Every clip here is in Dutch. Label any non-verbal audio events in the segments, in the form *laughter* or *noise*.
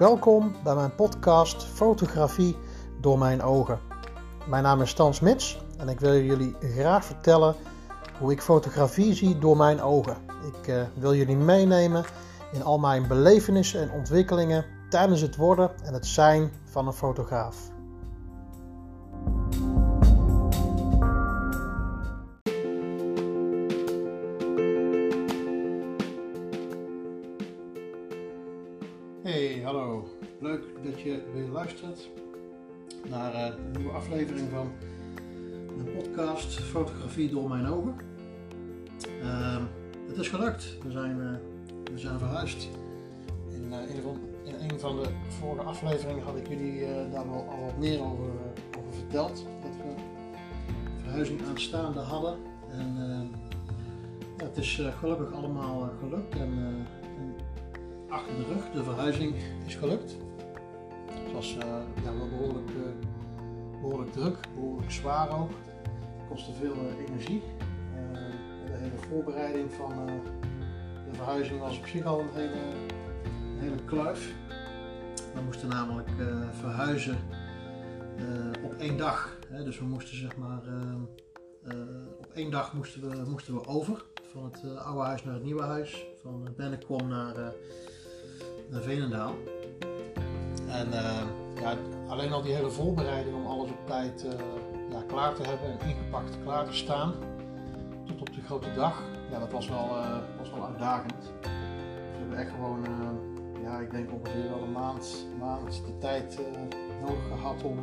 Welkom bij mijn podcast Fotografie door mijn ogen. Mijn naam is Stan Smits en ik wil jullie graag vertellen hoe ik fotografie zie door mijn ogen. Ik uh, wil jullie meenemen in al mijn belevenissen en ontwikkelingen tijdens het worden en het zijn van een fotograaf. Weer luistert naar een nieuwe aflevering van de podcast Fotografie door mijn ogen. Uh, het is gelukt. We zijn, uh, we zijn verhuisd. In, uh, in, van, in, een van de vorige afleveringen had ik jullie daar wel al wat meer over, over verteld. Dat we verhuizing aanstaande hadden. En ja, het is gelukkig allemaal gelukt. En, achter de rug. De verhuizing is gelukt. Het was uh, ja, wel behoorlijk, uh, behoorlijk druk, behoorlijk zwaar ook. Het kostte veel uh, energie. de hele voorbereiding van de verhuizing was op zich al een hele, hele kluif. We moesten namelijk verhuizen op één dag. Dus we moesten zeg maar op één dag moesten we, moesten we over. Van het oude huis naar het nieuwe huis. Van Bennekom naar naar Veenendaal. En uh, ja, alleen al die hele voorbereiding om alles op tijd uh, ja, klaar te hebben en ingepakt klaar te staan. Tot op de grote dag. Ja, dat was wel, uh, was wel uitdagend. Dus we hebben echt gewoon, ja, ik denk ongeveer wel een maand, maand de tijd nodig gehad om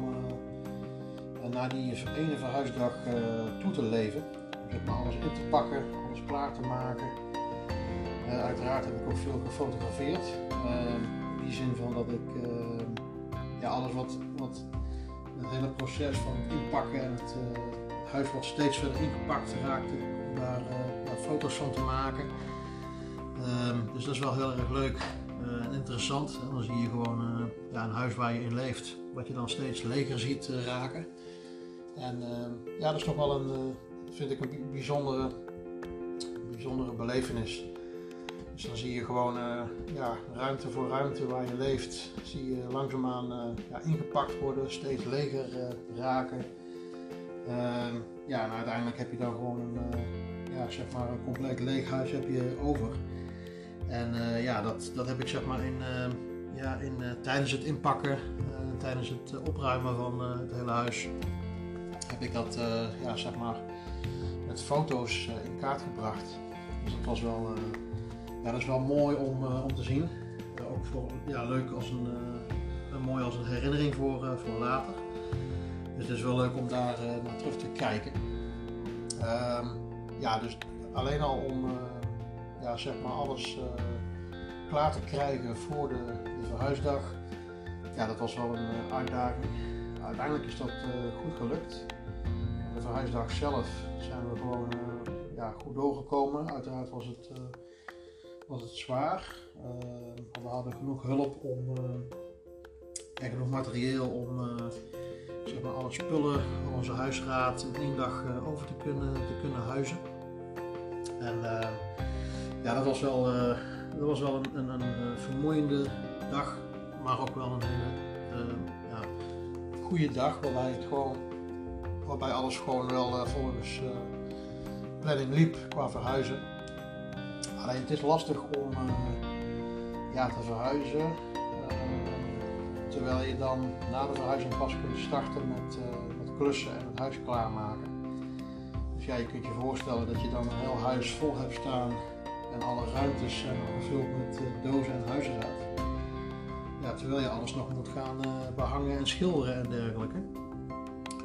naar die ene verhuisdag toe te leven. Zeg maar alles in te pakken, alles klaar te maken. uiteraard heb ik ook veel gefotografeerd. In die zin van dat ik alles wat, wat het hele proces van het inpakken en het uh, huis wat steeds verder ingepakt raakte, om daar uh, foto's van te maken. Ehm, dus dat is wel heel erg leuk uh, en interessant. En dan zie je gewoon ja, een huis waar je in leeft, wat je dan steeds leger ziet raken. En ja, dat is toch wel een, vind ik een bijzondere, bijzondere belevenis. Dus dan zie je gewoon uh, ja, ruimte voor ruimte waar je leeft, zie je langzaamaan uh, ja, ingepakt worden, steeds leger uh, raken. Ehm, ja, en uiteindelijk heb je dan gewoon een, ja, zeg maar een compleet leeg huis heb je over. En ja, dat, dat heb ik zeg maar in, ja, in, tijdens het inpakken, tijdens het opruimen van het hele huis, heb ik dat ja, zeg maar met foto's in kaart gebracht. Dus dat was wel dat is wel mooi om, uh, om te zien. Uh, ook voor, ja, leuk als een, uh, mooi als een herinnering voor, voor later. Dus het is wel leuk om daar naar terug te kijken. Ehm, ja, dus alleen al om ja, zeg maar alles klaar te krijgen voor de, de, verhuisdag. Ja, dat was wel een uitdaging. Uiteindelijk is dat goed gelukt. De verhuisdag zelf zijn we gewoon ja, goed doorgekomen. Uiteraard was het was het zwaar. Uh, we hadden genoeg hulp om, uh, en genoeg materieel om uh, zeg maar alle spullen, onze huisraad in één dag over te kunnen, te kunnen huizen. En ja, dat was wel, dat was wel een, een, een, vermoeiende dag, maar ook wel een hele ja, goede dag waarbij, het gewoon, waarbij alles gewoon wel volgens planning liep qua verhuizen. Het is lastig om uh, ja, te verhuizen. Uh, terwijl je dan na de verhuizing pas kunt starten met, uh, met klussen en het huis klaarmaken. Dus ja, je kunt je voorstellen dat je dan een heel huis vol hebt staan en alle ruimtes zijn gevuld met dozen en huizenraad. Ja, terwijl je alles nog moet gaan behangen en schilderen en dergelijke.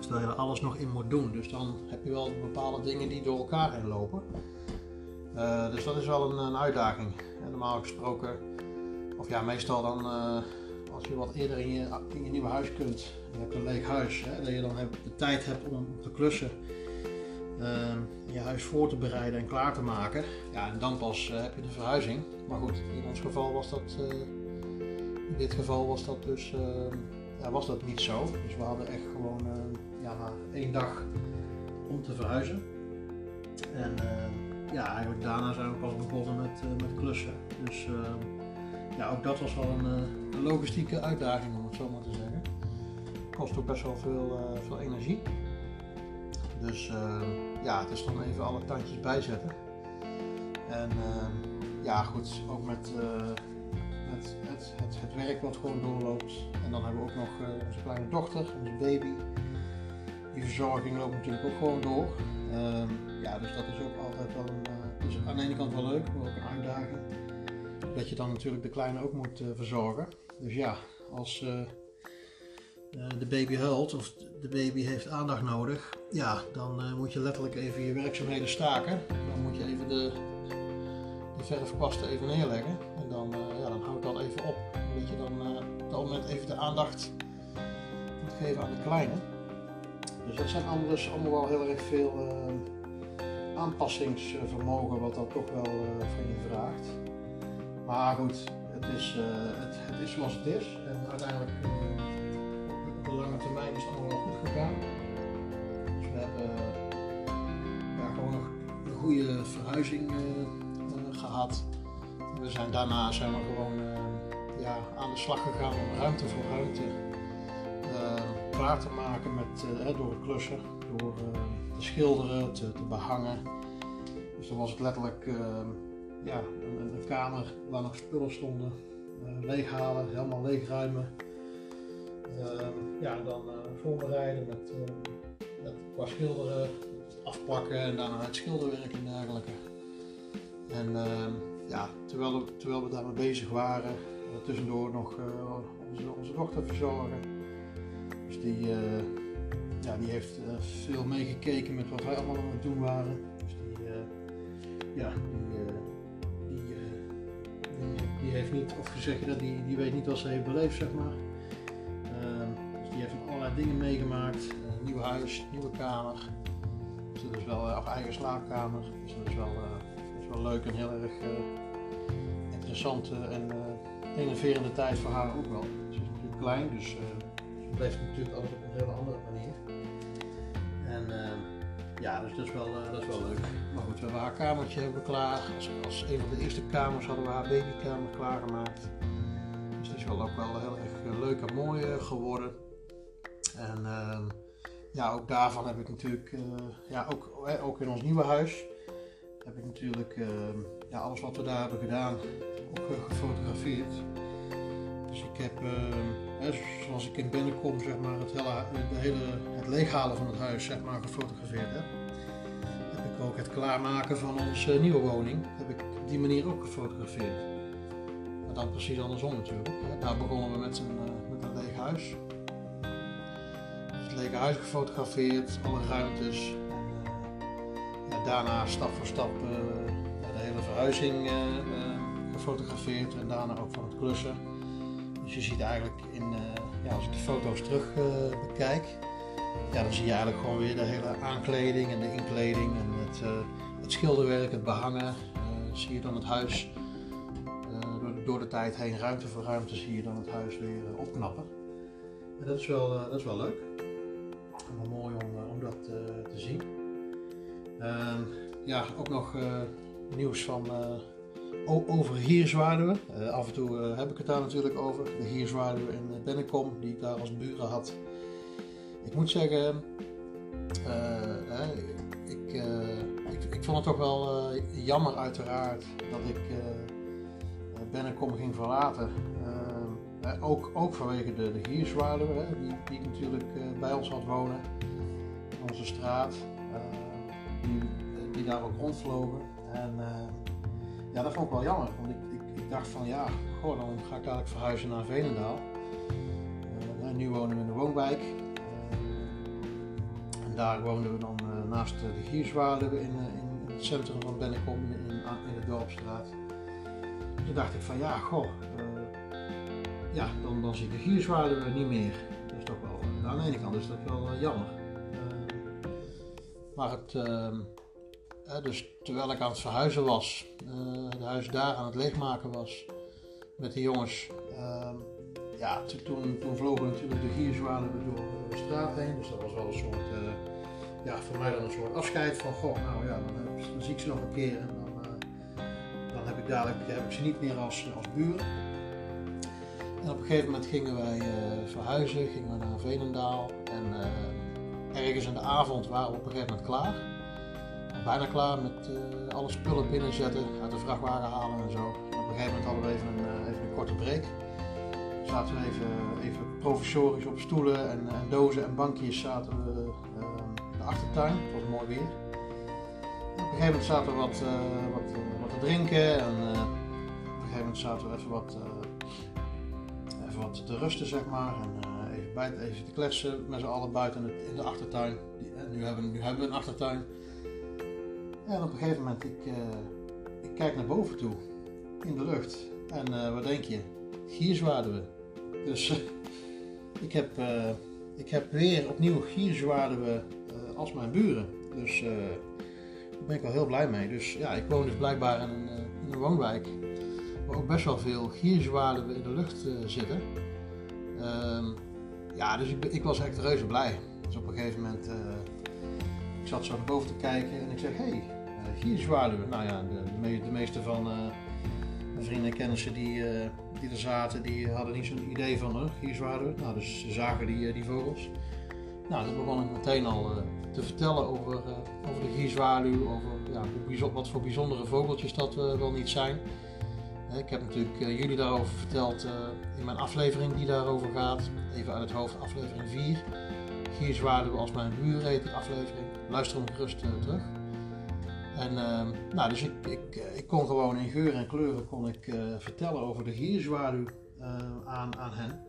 Dat je er alles nog in moet doen. Dus dan heb je wel bepaalde dingen die door elkaar heen lopen. Uh, dus dat is wel een, een uitdaging. Normaal gesproken, of ja, meestal dan uh, als je wat eerder in je, in je nieuwe huis kunt, je hebt een leeg huis, hè, dat je dan de tijd hebt om te klussen, uh, je huis voor te bereiden en klaar te maken. Ja, en dan pas heb je de verhuizing. Maar goed, in ons geval was dat, in dit geval was dat dus, ja, was dat niet zo. Dus we hadden echt gewoon ja, maar één dag om te verhuizen. En ja, eigenlijk daarna zijn we pas begonnen met, uh, met klussen. Dus uh, ja, ook dat was wel een, een, logistieke uitdaging om het zo maar te zeggen. Kost ook best wel veel, veel energie. Dus ja, het is dan even alle tandjes bijzetten. En ja, goed, ook met, het, het, het, het, werk wat gewoon doorloopt. En dan hebben we ook nog onze kleine dochter, onze baby die verzorging loopt natuurlijk ook gewoon door. Ehm, ja, dus dat is ook altijd wel een, dus aan de ene kant wel leuk, maar ook een uitdaging. Dat je dan natuurlijk de kleine ook moet uh, verzorgen. Dus ja, als uh, de baby huilt of de baby heeft aandacht nodig, ja, dan moet je letterlijk even je werkzaamheden staken. Dan moet je even de, de verfkwasten even neerleggen. En dan, ja, dan houdt dat even op. Dat je dan op dat moment even de aandacht moet geven aan de kleine. Dus dat zijn anders allemaal wel heel erg veel aanpassingsvermogen wat dat toch wel uh, van je vraagt. Maar goed, het is, uh, het, het, is zoals het is. En uiteindelijk op de lange termijn is het allemaal goed gegaan. Dus we hebben gewoon een goede verhuizing gehad. We zijn, daarna zijn we gewoon ja, aan de slag gegaan om ruimte voor ruimte klaar te maken met, uh, door het klussen, door uh, te schilderen, te, te, behangen. Dus dan was het letterlijk uh, ja, een, kamer waar nog spullen stonden, leeghalen, helemaal leegruimen. ja, dan voorbereiden met, qua schilderen, afplakken en daarna het schilderwerk en dergelijke. En ja, terwijl, terwijl we daarmee bezig waren, tussendoor nog onze, onze dochter verzorgen. Dus die, uh, ja, die heeft uh, veel meegekeken met wat wij allemaal aan het doen waren. Dus die, uh, ja, die, die, die, heeft niet, of dat, die, die weet niet wat ze heeft beleefd, zeg maar. Ehm, dus die heeft allerlei dingen meegemaakt. nieuw huis, nieuwe kamer. Dus dat is wel, of eigen slaapkamer. Dus dat is wel, dat is wel leuk en heel erg interessante en innoverende tijd voor haar ook wel. Ze is natuurlijk klein, dus blijft natuurlijk alles op een hele andere manier. En uh, ja, dus dat is, wel, uh, dat is wel leuk. Maar goed, we hebben haar kamertje hebben klaar. Als, een van de eerste kamers hadden we haar babykamer klaargemaakt. Dus die is wel ook wel heel erg eh, leuk en mooi uh, geworden. En uh, ja, ook daarvan heb ik natuurlijk, ja, ook, ook in ons nieuwe huis, heb ik natuurlijk ehm, ja, alles wat we daar hebben gedaan ook gefotografeerd. Dus ik heb zoals ik in binnenkom, zeg maar, het hele, het leeghalen van het huis zeg maar, gefotografeerd heb. Heb ik ook het klaarmaken van onze nieuwe woning, heb ik op die manier ook gefotografeerd. Maar dan precies andersom natuurlijk. Daar begonnen we met een, uh, met een leeg huis. Het lege huis gefotografeerd, alle ruimtes. En, ja, daarna stap voor stap uh, de hele verhuizing gefotografeerd en daarna ook van het klussen. Dus je ziet eigenlijk in, uh, ja, als ik de foto's terug uh, bekijk, ja, dan zie je eigenlijk gewoon weer de hele aankleding en de inkleding en het, uh, het schilderwerk, het behangen. zie je dan het huis door, door, de tijd heen, ruimte voor ruimte, zie je dan het huis weer opknappen. En dat is wel, dat is wel leuk. En wel mooi om, om dat te zien. Ehm, ja, ook nog nieuws van over Hierzwaarden. Uh, af en toe uh, heb ik het daar natuurlijk over. De Hierzwaarden in uh, Bennekom, die ik daar als buren had. Ik moet zeggen, ik, ik, ik, vond het toch wel jammer uiteraard dat ik Bennekom ging verlaten. ook, ook vanwege de, de die, die natuurlijk bij ons had wonen. In onze straat. die, die daar ook rondvlogen. En, ja, dat vond ik wel jammer. Want ik, ik, ik dacht van ja, goh, dan ga ik dadelijk verhuizen naar Venendaal. Uh, nu wonen we in de woonwijk. Uh, en daar woonden we dan uh, naast de Gierswaarde in, in, het centrum van Bennekom, in, in, de Dorpstraat. Toen dacht ik van ja, goh, ja, dan, dan zie ik de Gierswaarde niet meer. Dat is toch wel, aan de ene kant is dat wel jammer. maar het ehm, dus terwijl ik aan het verhuizen was, het huis daar aan het leegmaken was met de jongens, uh, ja, toen, toen vlogen natuurlijk de gierzwanen door de straat heen. Dus dat was wel een soort, uh, ja, voor mij dan een soort afscheid van, goh, nou ja, dan, dan zie ik ze nog een keer en dan, dan heb ik dadelijk heb ik ze niet meer als, als buren. En op een gegeven moment gingen wij verhuizen, gingen we naar Veenendaal. En ergens in de avond waren we op een gegeven moment klaar. Bijna klaar met alle spullen binnenzetten, uit de vrachtwagen halen en zo. Op een gegeven moment hadden we even een, even een korte break zaten we even, even provisorisch op stoelen en, en, dozen en bankjes zaten we uh, in de achtertuin. Het was mooi weer. op een gegeven moment zaten we wat, wat, te drinken en op een gegeven moment zaten we even wat, even wat te rusten, zeg maar. En even, buiten, even te kletsen met z'n allen buiten in de achtertuin. Nu, hebben, nu hebben we een achtertuin. En op een gegeven moment, ik, ik kijk naar boven toe, in de lucht. En wat denk je? Gierzwaarden dus uh, ik, heb, ik heb weer opnieuw gierzwaarden uh, als mijn buren. Dus daar ben ik wel heel blij mee. Dus ja, ik woon dus blijkbaar in een, in een woonwijk waar ook best wel veel gierzwaarden in de lucht zitten. Ehm, ja, dus ik, ik, was echt reuze blij. Dus op een gegeven moment, ik zat zo naar boven te kijken en ik zeg, hé, hey, gierzwaarden. Nou ja, de, meeste van mijn vrienden en kennissen die, uh, die er zaten, die hadden niet zo'n idee van, uh, hier. Nou, dus ze zagen die, die vogels. Nou, toen begon ik meteen al te vertellen over, over de gierzwaluw, over ja, wat voor bijzondere vogeltjes dat wel niet zijn. ik heb natuurlijk jullie daarover verteld in mijn aflevering die daarover gaat. Even uit het hoofd, aflevering 4. Gierzwaluw als mijn buur heet die aflevering. Luister hem gerust terug. En uh, nou, dus ik, ik, eh, ik kon gewoon in geur en kleuren kon ik, uh, vertellen over de gierzwaluw uh, aan, aan hen.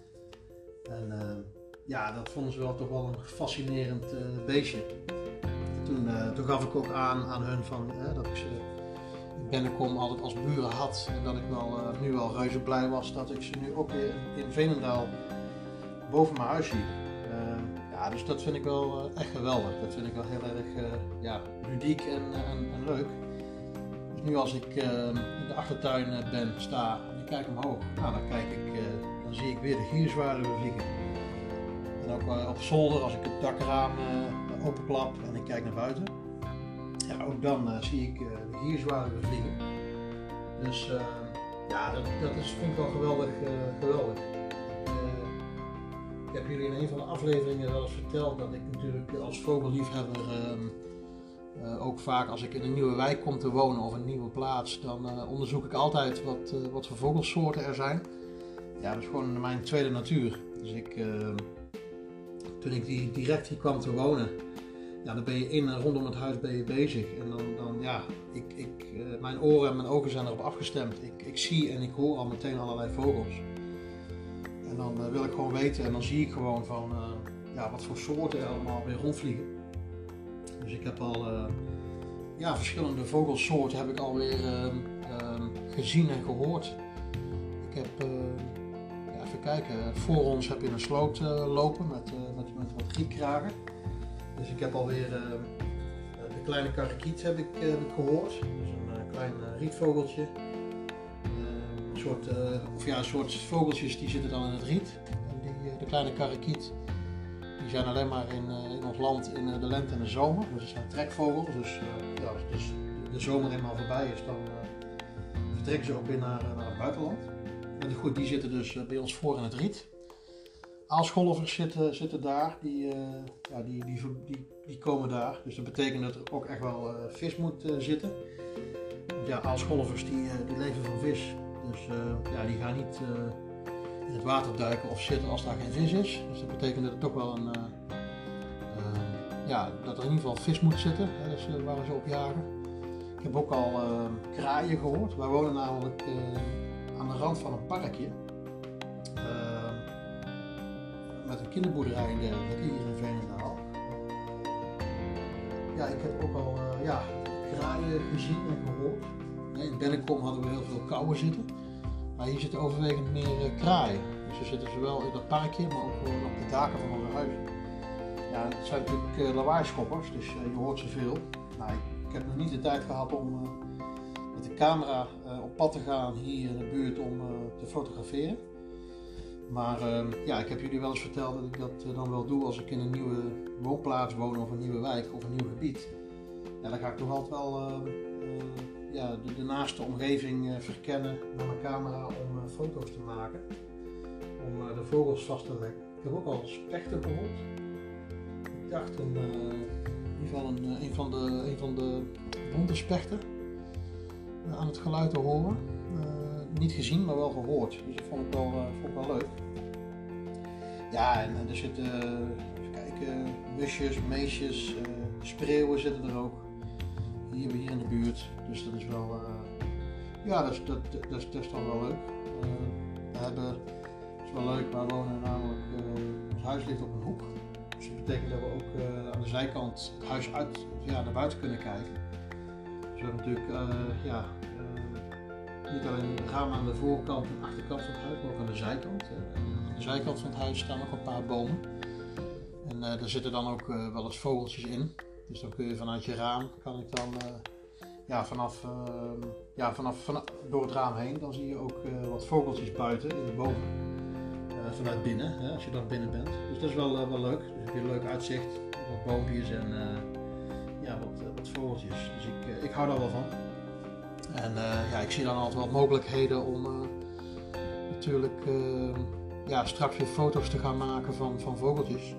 En ehm, ja, dat vonden ze wel toch wel een fascinerend beestje. Toen, toen gaf ik ook aan aan hun van, dat ik ze in Bennekom altijd als buren had. En dat ik wel, nu wel reuze blij was dat ik ze nu ook weer in Veenendaal boven mijn huis zie. Dus dat vind ik wel eh, echt geweldig. Dat vind ik wel heel erg uh, ja, ludiek en, en, en, leuk. Dus nu als ik in de achtertuin ben, sta en ik kijk omhoog, nou, dan, kijk ik, dan zie ik weer de gierzwaarden vliegen. En ook op zolder, als ik het dakraam openklap en ik kijk naar buiten, ja, ook dan zie ik de gierzwaarden vliegen. Dus ja, dat, dat is, vind ik wel geweldig. geweldig. Ik heb jullie in een van de afleveringen wel eens verteld dat ik natuurlijk als vogelliefhebber uh, ook vaak als ik in een nieuwe wijk kom te wonen of een nieuwe plaats, dan uh, onderzoek ik altijd wat, uh, wat voor vogelsoorten er zijn. Ja, dat is gewoon mijn tweede natuur. Dus ik, ehm, toen ik die, direct hier kwam te wonen, ja, dan ben je in en rondom het huis ben je bezig. En dan, dan ja, ik, ik, mijn oren en mijn ogen zijn erop afgestemd. Ik, ik zie en ik hoor al meteen allerlei vogels. En dan uh, wil ik gewoon weten en dan zie ik gewoon van uh, ja, wat voor soorten er allemaal weer rondvliegen. Dus ik heb al uh, ja, verschillende vogelsoorten heb ik alweer uh, gezien en gehoord. Ik heb, even kijken, voor ons heb je een sloot lopen met, met, met wat griekkragen. Dus ik heb alweer de kleine karakiet heb ik gehoord. Dus een klein rietvogeltje soort, uh, of ja, soort vogeltjes die zitten dan in het riet. En die, uh, de kleine karakiet, die zijn alleen maar in, uh, in ons land in de lente en de zomer. Dus het zijn trekvogels. Dus als dus de zomer eenmaal voorbij is, dan vertrekken ze ook weer naar, naar het buitenland. En goed, die zitten dus bij ons voor in het riet. Aalscholvers zitten, zitten daar, die, ja, die, die, die, die, komen daar. Dus dat betekent dat er ook echt wel vis moet zitten. Ja, aalscholvers die, die leven van vis. Dus uh, ja, die gaan niet uh, in het water duiken of zitten als daar geen vis is. Dus dat betekent dat er toch wel een, uh, ja, dat er in ieder geval vis moet zitten. Hè, dus waar we zo op jagen. Ik heb ook al kraaien gehoord. Wij wonen namelijk aan de rand van een parkje. met een kinderboerderij en dergelijke hier in Veenendaal. Ja, ik heb ook al ja, kraaien gezien en gehoord. In Bennekom hadden we heel veel kauwen zitten. Maar hier zitten overwegend meer uh, kraaien. Dus ze zitten zowel in dat parkje, maar ook gewoon op de daken van onze huizen. Ja, het zijn natuurlijk uh, lawaaischoppers, dus uh, je hoort ze veel. Nou, ik, heb nog niet de tijd gehad om met de camera op pad te gaan hier in de buurt om te fotograferen. Maar ehm, ja, ik heb jullie wel eens verteld dat ik dat dan wel doe als ik in een nieuwe woonplaats woon of een nieuwe wijk of een nieuw gebied. Ja, dan ga ik toch altijd wel ja, de, naaste omgeving uh, verkennen met mijn camera om uh, foto's te maken. om de vogels vast te leggen. Ik heb ook al spechten gehoord. Ik dacht een, in ieder geval een, van de, een van de bonte spechten aan het geluid te horen. niet gezien, maar wel gehoord. Dus dat vond ik wel, vond ik wel leuk. Ja, en, er zitten, even kijken, musjes, meesjes, spreeuwen zitten er ook. Hier, hier in de buurt. Dus dat is wel, uh, ja, dat dat, dat, wel leuk. Uh, we hebben, het is wel leuk, wij wonen namelijk, uh, ons huis ligt op een hoek. Dus dat betekent dat we ook aan de zijkant het huis uit, ja, naar buiten kunnen kijken. Dus we hebben natuurlijk, ja, niet alleen ramen aan de voorkant en achterkant van het huis, maar ook aan de zijkant. aan de zijkant van het huis staan nog een paar bomen. En daar zitten dan ook wel eens vogeltjes in. Dus dan kun je vanuit je raam, kan ik dan uh, ja, vanaf, uh, ja, vanaf, door het raam heen, dan zie je ook uh, wat vogeltjes buiten in de bomen. vanuit binnen, hè, als je dan binnen bent. Dus dat is wel, wel leuk. Dus heb je een leuk uitzicht, wat boompjes en ja, wat, wat vogeltjes. Dus ik, ik hou daar wel van. En ja, ik zie dan altijd wel mogelijkheden om natuurlijk ja, straks weer foto's te gaan maken van, van vogeltjes.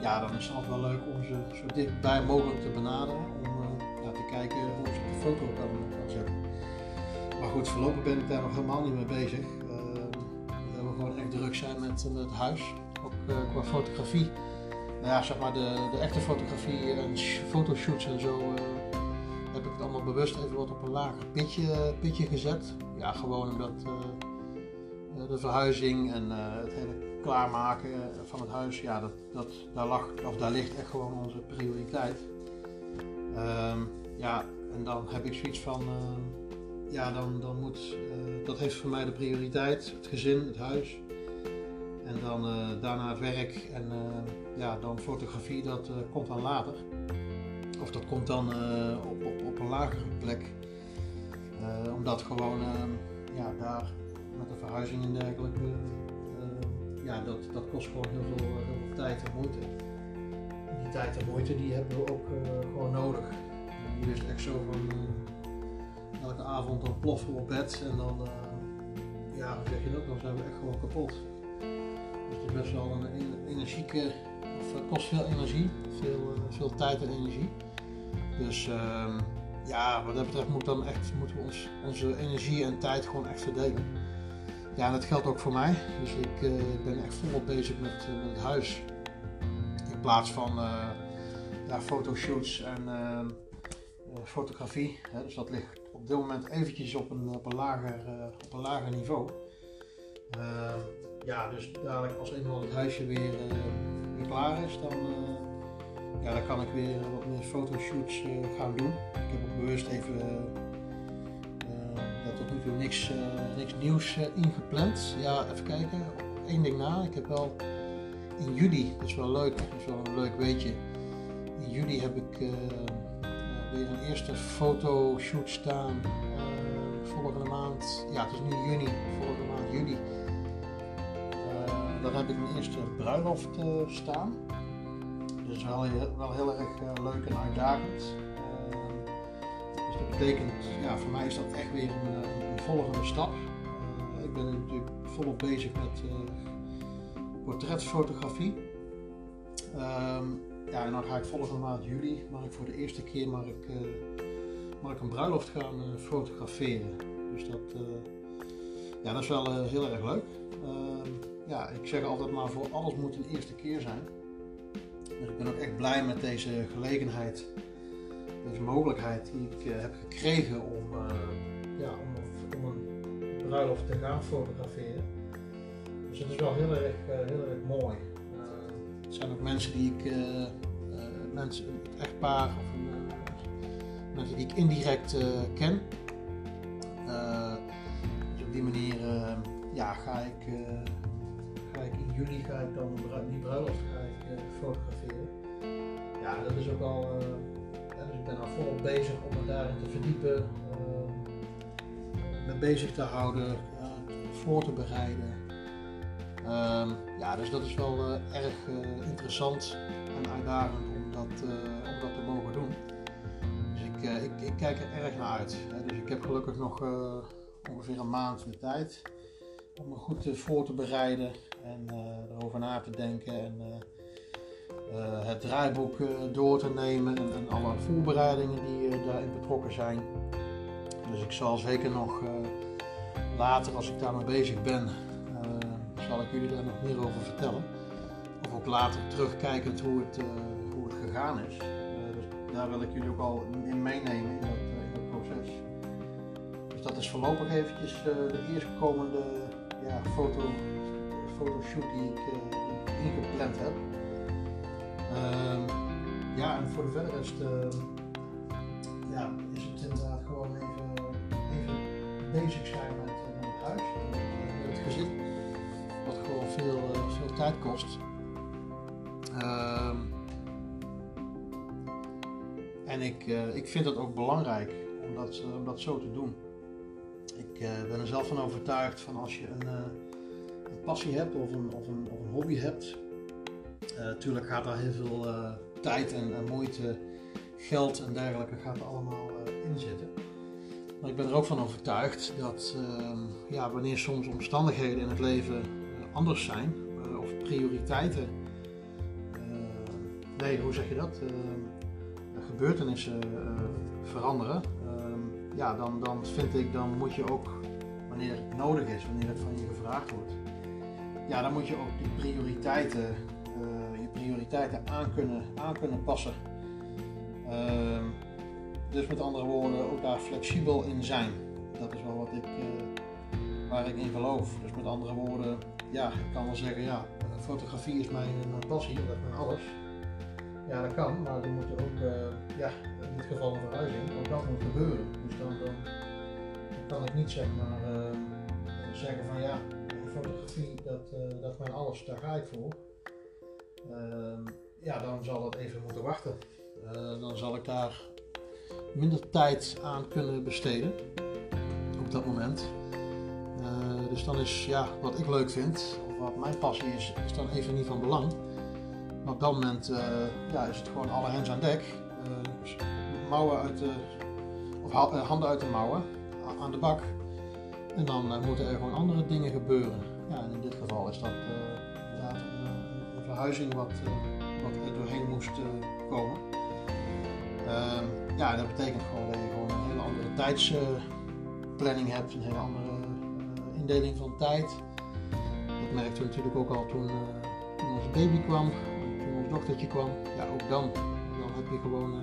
Ja, dan is het altijd wel leuk om ze zo dichtbij mogelijk te benaderen. Om uh, ja, te kijken hoe ze de foto kan, kan zetten. Maar goed, voorlopig ben ik daar nog helemaal niet mee bezig. Uh, we gewoon echt druk zijn met, met het huis. Ook qua fotografie. Nou ja, zeg maar de, de echte fotografie en fotoshoots en zo heb ik het allemaal bewust even wat op een lager pitje, pitje gezet. Ja, gewoon omdat de verhuizing en het hele klaarmaken van het huis, ja, dat, dat, daar, lag, of daar ligt echt gewoon onze prioriteit. Um, ja, en dan heb ik zoiets van, uh, ja, dan, dan moet, uh, dat heeft voor mij de prioriteit, het gezin, het huis. En dan uh, daarna het werk en ja, dan fotografie, dat komt dan later. Of dat komt dan op, op, op een lagere plek. omdat gewoon, ja, daar met de verhuizing en dergelijke ja, dat, dat kost gewoon heel veel, veel tijd en moeite. Die tijd en moeite die hebben we ook uh, gewoon nodig. Is het echt zo van uh, elke avond dan ploffen op bed en dan, ja, hoe zeg je dat, dan zijn we echt gewoon kapot. Dus het is best wel een energieke, of kost veel energie, veel, veel tijd en energie. Dus ehm, ja, wat dat betreft moet dan echt, moeten we ons, onze energie en tijd gewoon echt verdelen. Ja, dat geldt ook voor mij. Dus ik uh, ben echt volop bezig met, uh, met, het huis. In plaats van uh, ja, fotoshoots en fotografie. Hè, dus dat ligt op dit moment eventjes op een, op een, lager, op een lager niveau. ja, dus dadelijk als eenmaal het huisje weer, weer klaar is, dan, ja, dan kan ik weer wat meer fotoshoots gaan doen. Ik heb ook bewust even tot nu toe niks, uh, niks nieuws uh, ingepland. Ja, even kijken. Eén ding na. Ik heb wel in juli, dat is wel leuk, dat is wel een leuk weetje. In juli heb ik uh, weer een eerste fotoshoot staan. volgende maand, ja het is nu juni, volgende maand juli. dan heb ik mijn eerste bruiloft staan. Dus wel, wel heel erg leuk en uitdagend dat betekent, ja, voor mij is dat echt weer een, eh, volgende stap. Uh, ik ben natuurlijk volop bezig met uh, portretfotografie. Um, ja, en dan ga ik volgende maand juli, mag ik voor de eerste keer mag ik, mag ik een bruiloft gaan fotograferen. Dus dat, ja, dat is wel heel erg leuk. Ehm, ja, ik zeg altijd maar voor alles moet een eerste keer zijn. Dus ik ben ook echt blij met deze gelegenheid deze mogelijkheid die ik uh, heb gekregen om, uh, ja, om, om, een bruiloft te gaan fotograferen. Dus het is wel heel erg, uh, heel erg mooi. het zijn ook mensen die ik, mensen, het echtpaar of mensen die ik indirect ken. dus op die manier ja, ga, ik, ga ik in juli ga ik dan die bruiloft ga ik, fotograferen. Ja, dat is ook al ben al volop bezig om me daarin te verdiepen, uh, me bezig te houden, uh, voor te bereiden. Uh, ja, dus dat is wel uh, erg uh, interessant en uitdagend om dat, om dat te mogen doen. Dus ik, ik, ik, kijk er erg naar uit. Dus ik heb gelukkig nog ongeveer een maand de tijd. om me goed voor te bereiden en erover na te denken en het draaiboek door te nemen en, alle voorbereidingen die daarin betrokken zijn. Dus ik zal zeker nog later, als ik daarmee bezig ben, zal ik jullie daar nog meer over vertellen. Of ook later terugkijkend hoe het, hoe het gegaan is. dus daar wil ik jullie ook al in meenemen in dat, dat proces. Dus dat is voorlopig eventjes de eerstkomende ja, foto, fotoshoot die ik, uh, ingepland heb. Uh, ja, en voor de verder rest ja, is het inderdaad gewoon even, even bezig zijn met, met het huis, met het gezin. Wat gewoon veel, veel tijd kost. Ehm, en ik, ik vind het ook belangrijk om dat, om dat zo te doen. Ik ben er zelf van overtuigd van als je een, een passie hebt of een, of een, of een hobby hebt. Natuurlijk gaat daar heel veel tijd en, en, moeite, geld en dergelijke gaat allemaal in zitten. Maar ik ben er ook van overtuigd dat ehm, ja, wanneer soms omstandigheden in het leven anders zijn, of prioriteiten, nee, hoe zeg je dat? gebeurtenissen veranderen, ja, dan, dan vind ik, dan moet je ook, wanneer het nodig is, wanneer het van je gevraagd wordt, ja, dan moet je ook die prioriteiten, prioriteiten aan kunnen, aan kunnen passen. Uh, dus met andere woorden, ook daar flexibel in zijn. Dat is wel wat ik, uh, waar ik in geloof. Dus met andere woorden, ja, ik kan wel zeggen, ja, fotografie is mijn, passie, dat is mijn alles. Ja, dat kan, maar dan moet je ook, uh, ja, in dit geval een verhuizing, ook dat moet gebeuren. Dus dan, dan, kan ik niet maar uh, zeggen van ja, fotografie, dat, dat is mijn alles, daar ga ik voor. Ehm, ja, dan zal het even moeten wachten. dan zal ik daar minder tijd aan kunnen besteden op dat moment. dus dan is ja, wat ik leuk vind, of wat mijn passie is, is dan even niet van belang op dat moment uh, ja, is het gewoon alle hens aan dek. Mouwen uit de, of eh, handen uit de mouwen, aan de bak. En dan moeten er gewoon andere dingen gebeuren. Ja, en in dit geval is dat verhuizing wat, wat er doorheen moest komen. Ehm, ja, dat betekent gewoon dat je gewoon een hele andere tijdsplanning hebt, een hele andere indeling van tijd. Dat merkte we natuurlijk ook al toen, toen onze baby kwam doktertje kwam, ja, ook dan, dan heb je gewoon,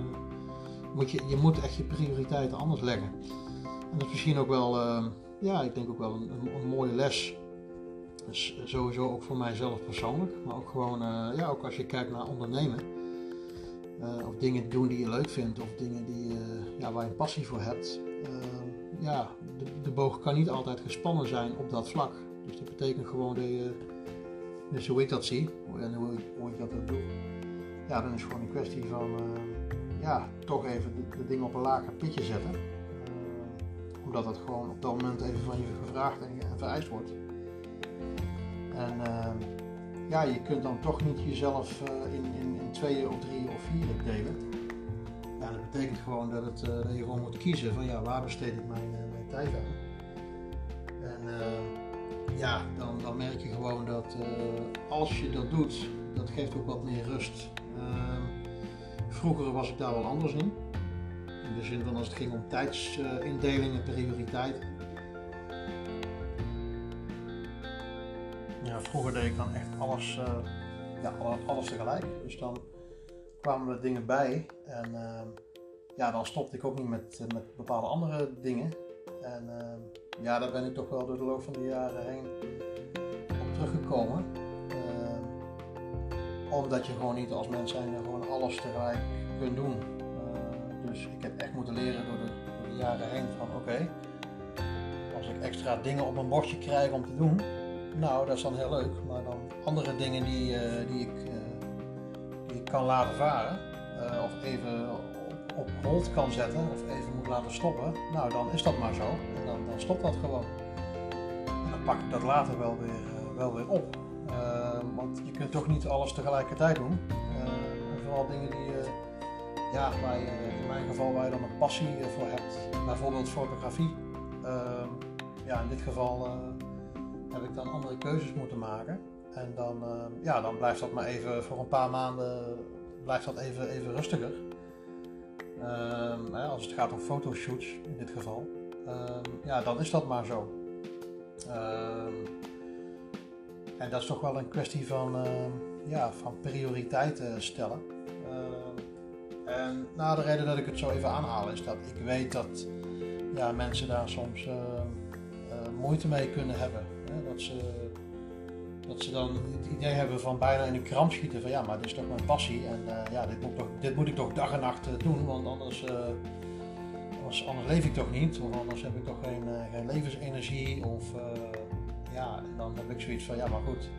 moet je, je moet echt je prioriteiten anders leggen. En dat is misschien ook wel, uh, ja, ik denk ook wel een, een, mooie les. Dus sowieso ook voor mijzelf persoonlijk, maar ook gewoon, uh, ja, ook als je kijkt naar ondernemen. of dingen doen die je leuk vindt, of dingen die, ja, waar je een passie voor hebt. ja, de, boog kan niet altijd gespannen zijn op dat vlak. Dus dat betekent gewoon dat je dus hoe ik dat zie en hoe ik, hoe dat ook doe, ja, dan is het gewoon een kwestie van ja, toch even de, dingen op een lager pitje zetten. Omdat het gewoon op dat moment even van je gevraagd en vereist wordt. En uh, ja, je kunt dan toch niet jezelf in, in, in tweeën of drieën of vier delen. Ja, dat betekent gewoon dat, het, dat je gewoon moet kiezen van ja, waar besteed ik mijn, mijn tijd aan. En ja, dan, dan merk je gewoon dat als je dat doet, dat geeft ook wat meer rust. Uh, vroeger was ik daar wel anders in. In de zin van als het ging om tijdsindelingen, prioriteiten. Ja, vroeger deed ik dan echt alles, uh, ja, alles tegelijk. Dus dan kwamen er dingen bij en ehm, ja, dan stopte ik ook niet met, met bepaalde andere dingen. En ehm, ja, daar ben ik toch wel door de loop van de jaren heen op teruggekomen. Ehm, omdat je gewoon niet als mens zijn gewoon alles tegelijk kunt doen. Uh, dus ik heb echt moeten leren door de, door de jaren heen van oké, als ik extra dingen op mijn bordje krijg om te doen, nou dat is dan heel leuk. Maar dan andere dingen die, uh, die, ik, uh, die ik kan laten varen of even op hold kan zetten of even moet laten stoppen, nou dan is dat maar zo. En dan, dan stopt dat gewoon. En dan pak ik dat later wel weer, wel weer op. Want je kunt toch niet alles tegelijkertijd doen. Vooral dingen die, ja, waar in mijn geval waar je dan een passie voor hebt. Bijvoorbeeld fotografie. Ja, in dit geval heb ik dan andere keuzes moeten maken. En dan, ja, dan blijft dat maar even voor een paar maanden blijft dat even, even rustiger. Ehm, als het gaat om fotoshoots in dit geval, ehm, ja, dan is dat maar zo. Ehm, en dat is toch wel een kwestie van, ja, van prioriteiten stellen. en nou, de reden dat ik het zo even aanhaal is dat ik weet dat ja, mensen daar soms uh, moeite mee kunnen hebben. Dat, ze, dat ze dan het idee hebben van bijna in een kramp schieten van ja, maar dit is toch mijn passie en uh, ja, dit moet, toch, dit moet ik toch dag en nacht doen, want anders, anders, anders, leef ik toch niet, of anders heb ik toch geen, levensenergie of ja, en dan heb ik zoiets van ja, maar goed,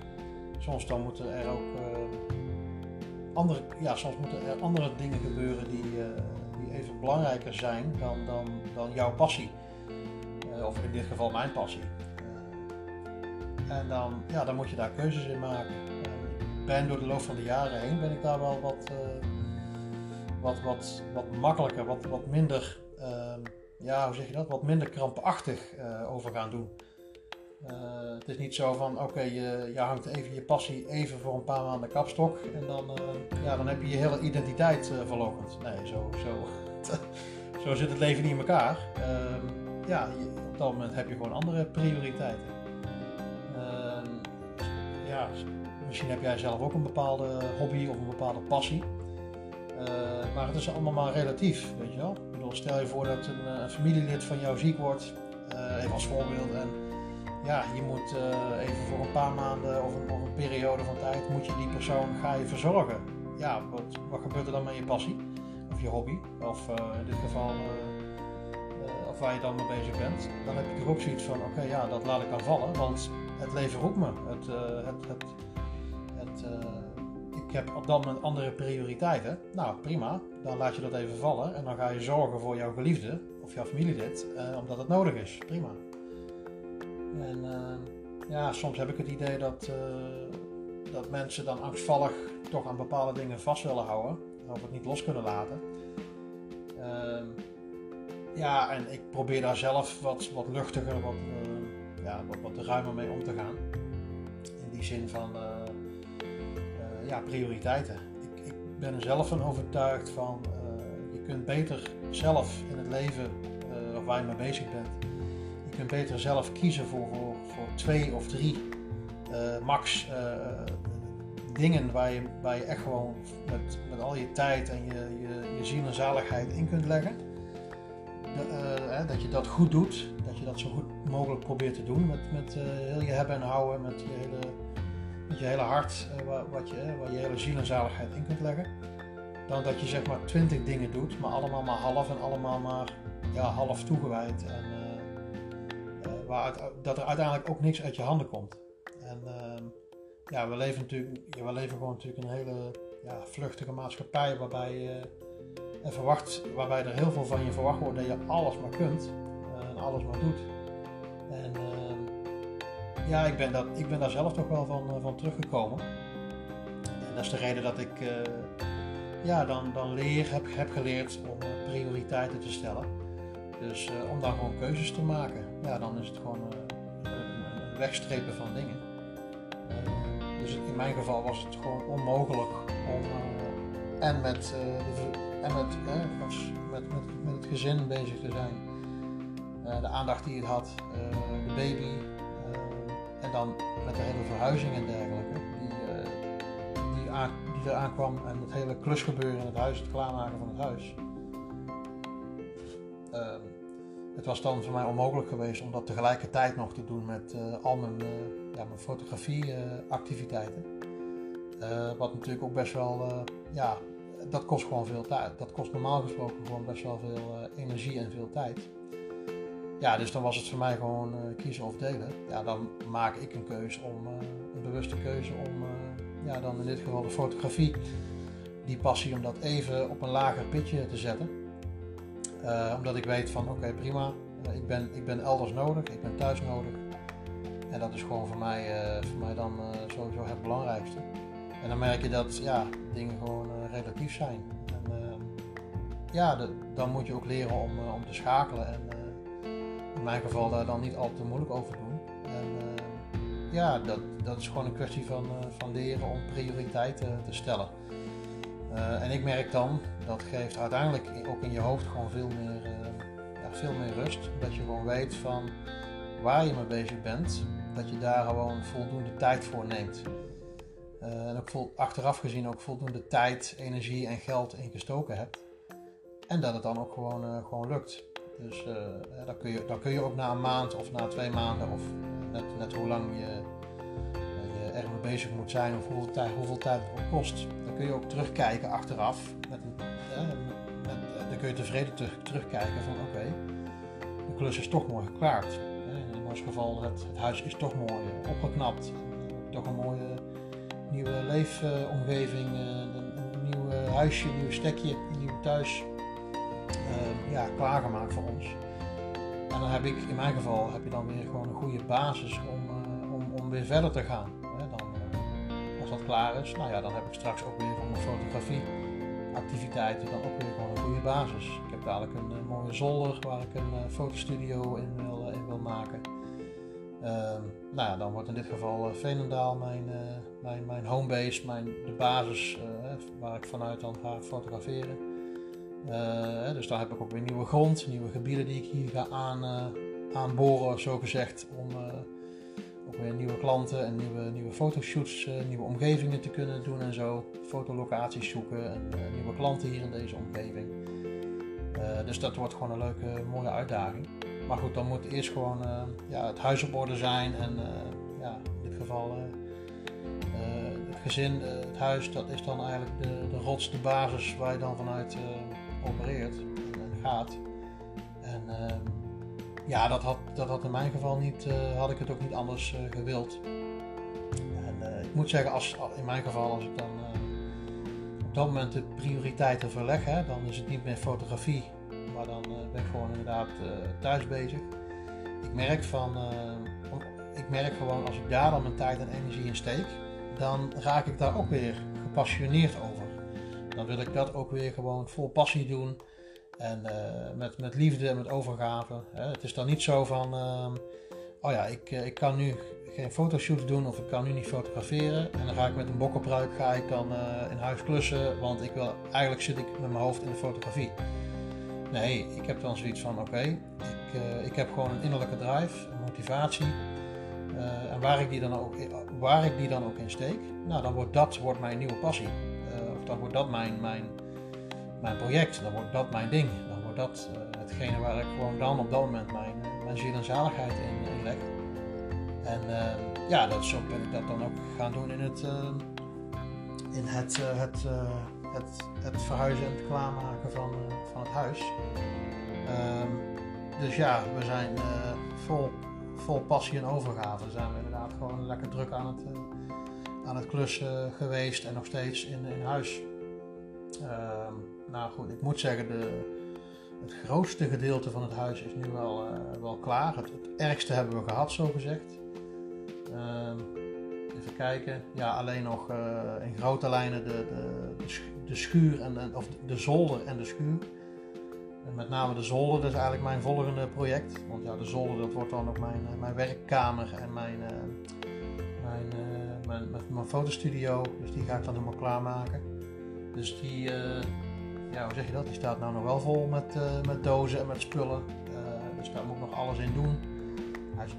soms dan moeten er ook andere, ja, soms moeten er andere dingen gebeuren die, die even belangrijker zijn dan, dan, dan jouw passie. Of in dit geval mijn passie. En dan, ja, dan moet je daar keuzes in maken. ik ben door de loop van de jaren heen ben ik daar wel wat, uh, wat, wat, wat makkelijker, wat, wat minder, ehm, ja, hoe zeg je dat, wat minder krampachtig over gaan doen. Uh, het is niet zo van oké, je, je, hangt even je passie even voor een paar maanden kapstok en dan, ja, dan heb je je hele identiteit verlogend. Nee, zo, zo, *laughs* zo zit het leven niet in elkaar. Ehm, ja, op dat moment heb je gewoon andere prioriteiten. Ja, misschien heb jij zelf ook een bepaalde hobby of een bepaalde passie. maar het is allemaal maar relatief, weet je wel. Stel je voor dat een, een familielid van jou ziek wordt, even als voorbeeld. En, ja, je moet even voor een paar maanden of een, een, periode van tijd moet je die persoon ga je verzorgen. Ja, wat, wat gebeurt er dan met je passie of je hobby of in dit geval of waar je dan mee bezig bent? Dan heb je toch ook zoiets van oké, ja, dat laat ik dan vallen, want het leven roept me. Het, het, het, het ik heb op dat moment andere prioriteiten. Nou, prima, dan laat je dat even vallen en dan ga je zorgen voor jouw geliefde of jouw familielid, omdat het nodig is. Prima. En uh, ja, soms heb ik het idee dat, dat mensen dan angstvallig toch aan bepaalde dingen vast willen houden. Of het niet los kunnen laten. Uh, ja, en ik probeer daar zelf wat, wat luchtiger, wat, ja, wat, wat ruimer mee om te gaan. In die zin van ja, prioriteiten. Ik, ik, ben er zelf van overtuigd van je kunt beter zelf in het leven waar je mee bezig bent je kunt beter zelf kiezen voor, voor, twee of drie max dingen waar je, waar je echt gewoon met, met al je tijd en je, je, je ziel en zaligheid in kunt leggen. De, dat je dat goed doet, dat je dat zo goed mogelijk probeert te doen met, met heel je hebben en houden, met je hele, met je hele hart, wat je, waar je hele ziel en zaligheid in kunt leggen. Dan dat je zeg maar twintig dingen doet, maar allemaal maar half en allemaal maar ja, half toegewijd. En, waar dat er uiteindelijk ook niks uit je handen komt. En uh, ja, we leven natuurlijk, we leven gewoon natuurlijk een hele ja, vluchtige maatschappij waarbij en verwacht, waarbij er heel veel van je verwacht wordt dat je alles maar kunt uh, en alles maar doet. En uh, ja, ik ben, dat, ik ben daar zelf toch wel van, uh, van teruggekomen. En dat is de reden dat ik eh, ja, dan, dan leer, heb, heb geleerd om prioriteiten te stellen. Dus om daar gewoon keuzes te maken, ja, dan is het gewoon een wegstrepen van dingen. Dus in mijn geval was het gewoon onmogelijk om en met, en met, met, met, met, het gezin bezig te zijn. de aandacht die het had, de baby en dan met de hele verhuizing en dergelijke die, die, die eraan kwam en het hele klusgebeuren in het huis, het klaarmaken van het huis. Ehm, het was dan voor mij onmogelijk geweest om dat tegelijkertijd nog te doen met al mijn, ja, mijn fotografieactiviteiten. Wat natuurlijk ook best wel, ja, dat kost gewoon veel tijd. Dat kost normaal gesproken gewoon best wel veel energie en veel tijd. Ja, dus dan was het voor mij gewoon kiezen of delen. Ja, dan maak ik een keuze om, een bewuste keuze om, ja, dan in dit geval de fotografie, die passie om dat even op een lager pitje te zetten. Omdat ik weet van oké prima, ik, ben, ik ben elders nodig, ik ben thuis nodig. En dat is gewoon voor mij, voor mij dan sowieso het belangrijkste. En dan merk je dat ja, dingen gewoon relatief zijn. En ja, de, dan moet je ook leren om, om te schakelen. En in mijn geval daar dan niet al te moeilijk over doen. En ja, dat, dat is gewoon een kwestie van, van leren om prioriteiten te stellen. en ik merk dan, dat geeft uiteindelijk ook in je hoofd gewoon veel meer, ja, veel meer rust. Dat je gewoon weet van waar je mee bezig bent, dat je daar gewoon voldoende tijd voor neemt. En ook achteraf gezien ook voldoende tijd, energie en geld ingestoken hebt. En dat het dan ook gewoon, gewoon lukt. Dus uh, dan, kun je, dan kun je ook na een maand of na twee maanden of net, net hoe lang je, je er mee bezig moet zijn of hoeveel tijd, hoeveel tijd het ook kost. Dan kun je ook terugkijken achteraf. Met een, met, dan kun je tevreden terug, terugkijken van oké, de klus is toch mooi geklaard. In ons geval, het, het huis is toch mooi opgeknapt. Toch een mooie nieuwe leefomgeving, een, een nieuw huisje, een nieuw stekje, een nieuw thuis uh, ja, klaargemaakt voor ons. En dan heb ik, in mijn geval, heb je dan weer gewoon een goede basis om, uh, om, om weer verder te gaan. Dan, uh, als dat klaar is, nou ja, dan heb ik straks ook weer van mijn fotografie activiteiten dan ook weer gewoon een goede basis. Ik heb dadelijk een mooie zolder waar ik een fotostudio in wil, wil maken. Ehm, nou ja, dan wordt in dit geval Veenendaal mijn, mijn, mijn homebase, mijn, de basis waar ik vanuit dan ga fotograferen. Uh, dus daar heb ik ook weer nieuwe grond, nieuwe gebieden die ik hier ga aan, uh, aanboren, zo gezegd, om ook weer nieuwe klanten en nieuwe, nieuwe fotoshoots, nieuwe omgevingen te kunnen doen en zo. Fotolocaties zoeken en nieuwe klanten hier in deze omgeving. dus dat wordt gewoon een leuke, mooie uitdaging. Maar goed, dan moet eerst gewoon ja, het huis op orde zijn en ja, in dit geval gezin, het huis, dat is dan eigenlijk de, de rots, de basis waar je dan vanuit opereert en gaat. En ehm, ja, dat had, dat had in mijn geval niet, had ik het ook niet anders gewild. En ik moet zeggen, als, in mijn geval, als ik dan op dat moment de prioriteiten verleg, hè, dan is het niet meer fotografie, maar dan ben ik gewoon inderdaad thuis bezig. Ik merk van, ik merk gewoon als ik daar dan mijn tijd en energie in steek, dan raak ik daar ook weer gepassioneerd over dan wil ik dat ook weer gewoon vol passie doen. En uh, met, met liefde en met overgave. Het is dan niet zo van, uh, oh ja, ik, eh, ik kan nu geen fotoshoots doen of ik kan nu niet fotograferen. En dan ga ik met een bokkenpruik ga ik dan uh, in huis klussen, want ik wil, eigenlijk zit ik met mijn hoofd in de fotografie. Nee, ik heb dan zoiets van, oké, ik, ik heb gewoon een innerlijke drive, een motivatie. En waar ik, die dan ook, waar ik die dan ook in steek, nou dan wordt dat wordt mijn nieuwe passie dan wordt dat mijn, mijn, mijn project, dan wordt dat mijn ding. Dan wordt dat uh, hetgene waar ik gewoon dan op dat moment mijn, mijn ziel en zaligheid in, in leg. En ja, dat, zo ben ik dat dan ook gaan doen in het, in het, het, het, het verhuizen en het klaarmaken van, van het huis. Ehm, dus ja, we zijn vol, vol passie en overgave. Zijn we inderdaad gewoon lekker druk aan het aan het klussen geweest en nog steeds in, in huis. Uh, nou goed, ik moet zeggen, de, het grootste gedeelte van het huis is nu wel, uh, wel klaar. Het, ergste hebben we gehad, zo gezegd. Uh, even kijken. Ja, alleen nog uh, in grote lijnen de, de, de, schuur, en, of de zolder en de schuur. Met name de zolder, dat is eigenlijk mijn volgende project. Want ja, de zolder dat wordt dan ook mijn, mijn werkkamer en mijn, mijn mijn, met mijn fotostudio. Dus die ga ik dan helemaal klaarmaken. Dus die, ja, hoe zeg je dat? Die staat nou nog wel vol met, met dozen en met spullen. Dus daar moet ik nog alles in doen.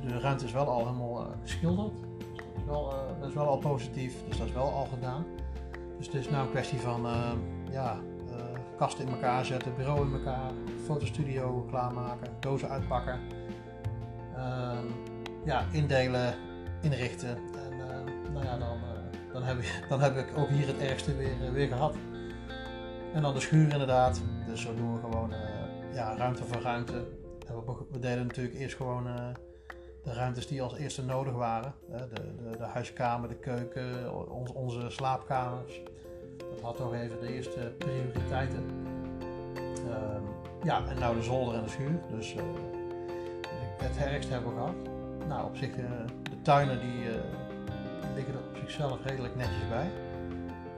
De ruimte is wel al helemaal geschilderd. Dus dat, is wel, dat is wel al positief. Dus dat is wel al gedaan. Dus het is nou een kwestie van ja, kasten in elkaar zetten, bureau in elkaar, fotostudio klaarmaken, dozen uitpakken. Ehm, ja, indelen, inrichten nou ja, dan, uh, dan, heb ik, dan heb ik ook hier het ergste weer, uh, weer gehad. En dan de schuur inderdaad. Dus zo doen we gewoon ja, ruimte voor ruimte. En we, we deden natuurlijk eerst gewoon de ruimtes die als eerste nodig waren. De, de, de, huiskamer, de keuken, on, onze slaapkamers. Dat had toch even de eerste prioriteiten. Ehm, ja, en nou de zolder en de schuur. Dus het ergste hebben we gehad. Nou, op zich, de tuinen die liggen er op zichzelf redelijk netjes bij.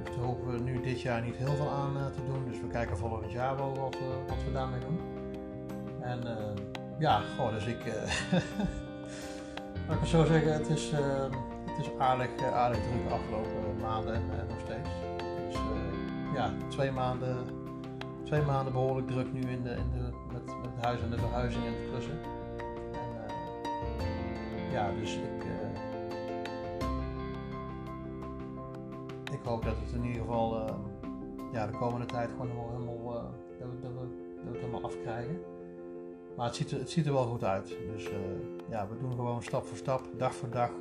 Dus daar hopen we nu dit jaar niet heel veel aan uh, te doen. Dus we kijken volgend jaar wel wat, uh, wat we daarmee doen. En uh, ja, goh, dus ik, *laughs* laat ik het zo zeggen, het is, uh, het is aardig, aardig druk de afgelopen maanden en ja, twee maanden, twee maanden behoorlijk druk nu in de, in de, met, met het huis en de verhuizing en het klussen. En, ja, dus ik, ik hoop dat het in ieder geval ja, de komende tijd gewoon helemaal, helemaal dat, we, dat, we, dat we het helemaal afkrijgen. Maar het ziet, er, het ziet er wel goed uit. Dus ja, we doen gewoon stap voor stap, dag voor dag.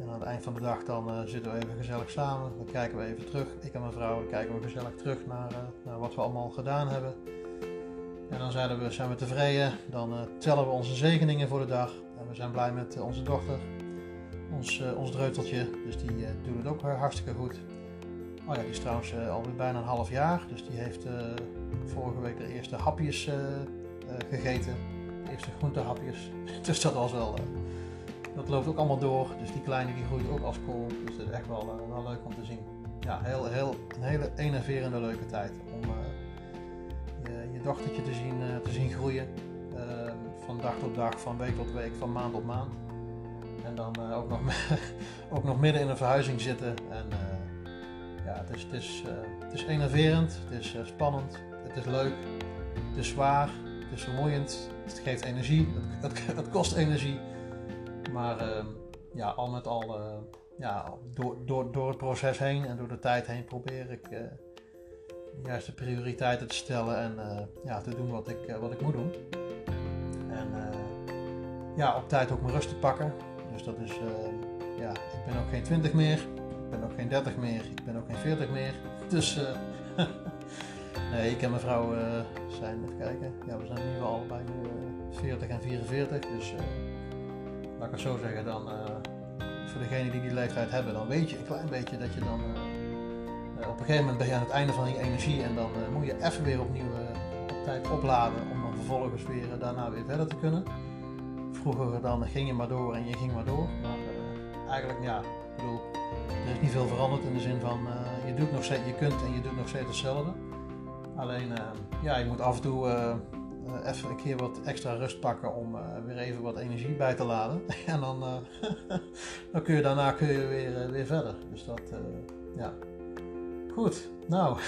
En aan het eind van de dag dan uh, zitten we even gezellig samen. Dan kijken we even terug. Ik en mijn vrouw kijken we gezellig terug naar, uh, naar wat we allemaal gedaan hebben. En dan zijn we, zijn tevreden. Dan tellen we onze zegeningen voor de dag. En we zijn blij met onze dochter. Ons, ons dreuteltje. Dus die doet het ook hartstikke goed. Oh ja, die is trouwens alweer bijna een half jaar. Dus die heeft vorige week de eerste hapjes eh, gegeten. De eerste groentehapjes. *laughs* dus dat was wel. Eh, dat loopt ook allemaal door. Dus die kleine die groeit ook als kool. Dus dat is echt wel, eh, wel leuk om te zien. Ja, heel, heel, een hele enerverende leuke tijd om je, je, dochtertje te zien, te zien groeien. Ehm, van dag tot dag, van week tot week, van maand tot maand. En dan ook, nog, *laughs* ook nog midden in een verhuizing zitten. En ja, het is, het, is, het is enerverend, het is spannend, het is leuk, het is zwaar, het is vermoeiend, het geeft energie, het, het kost energie. Maar uh, ja, al met al, uh, ja, door, door, door het proces heen en door de tijd heen probeer ik uh, de juiste prioriteiten te stellen en uh, ja, te doen wat ik, wat ik moet doen. En ja, op tijd ook mijn rust te pakken. Dus dat is, ja, ik ben ook geen 20 meer, ik ben ook geen 30 meer, ik ben ook geen 40 meer. Dus *laughs* Nee, ik en mijn vrouw zijn, even kijken, ja, we zijn in ieder geval allebei nu 40 en 44. Dus laat ik het zo zeggen, dan uh, voor degenen die die leeftijd hebben, dan weet je een klein beetje dat je dan op een gegeven moment ben je aan het einde van je energie en dan moet je even weer opnieuw op tijd opladen om dan vervolgens weer daarna weer verder te kunnen. Vroeger dan ging je maar door en je ging maar door, maar eigenlijk ja, ik bedoel, er is niet veel veranderd in de zin van je doet nog steeds, je kunt en je doet nog steeds hetzelfde. Alleen, ja, je moet af en toe even een keer wat extra rust pakken om weer even wat energie bij te laden. *laughs* en dan, *laughs* dan kun je daarna kun je weer, weer verder. Dus dat, ja. Goed, nou,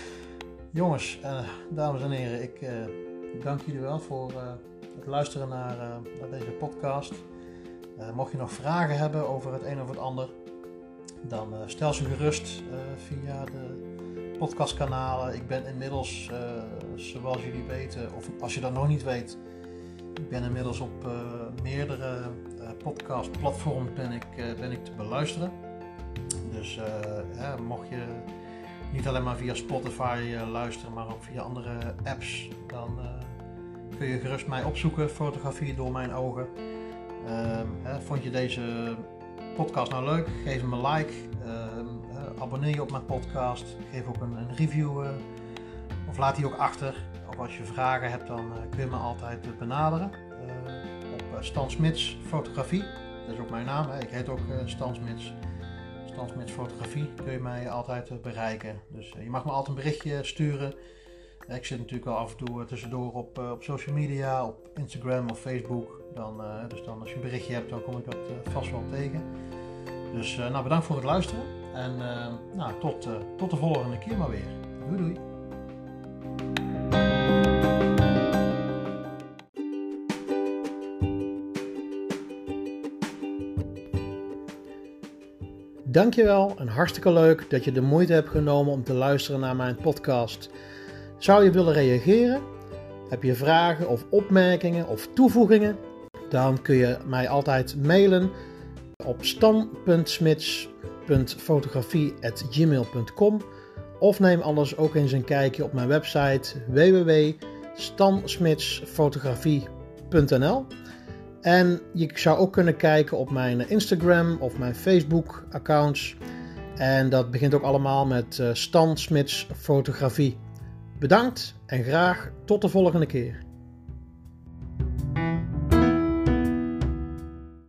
*laughs* jongens, dames en heren, ik dank jullie wel voor het luisteren naar, naar deze podcast. mocht je nog vragen hebben over het een of het ander, dan stel ze gerust via de podcastkanalen. Ik ben inmiddels, uh, zoals jullie weten, of als je dat nog niet weet, ik ben inmiddels op uh, meerdere uh, podcastplatforms ben ik, ben ik te beluisteren. Dus mocht je niet alleen maar via Spotify luisteren, maar ook via andere apps, dan kun je gerust mij opzoeken. Fotografie door mijn ogen. Ehm, vond je deze podcast nou leuk? Geef hem een like. Ehm, abonneer je op mijn podcast. Geef ook een, een review uh, of laat die ook achter. Of als je vragen hebt, dan uh, kun je me altijd benaderen. Op Stan Smits Fotografie. Dat is ook mijn naam. Hè. Ik heet ook Stan Smits. Stan Smits Fotografie kun je mij altijd bereiken. Dus je mag me altijd een berichtje sturen. Ik zit natuurlijk wel af en toe tussendoor op, op social media, op Instagram of Facebook. Dan, dus dan als je een berichtje hebt, dan kom ik dat vast wel tegen. Dus nou, bedankt voor het luisteren. En uh, nou, tot, uh, tot de volgende keer maar weer. Doei doei. Dankjewel en hartstikke leuk dat je de moeite hebt genomen om te luisteren naar mijn podcast. Zou je willen reageren? Heb je vragen of opmerkingen of toevoegingen? Dan kun je mij altijd mailen op stan.smits fotografie.gmail.com of neem anders ook eens een kijkje op mijn website www.stansmitsfotografie.nl En je zou ook kunnen kijken op mijn Instagram of mijn Facebook accounts. En dat begint ook allemaal met uh, Stan Smits Fotografie. Bedankt en graag tot de volgende keer.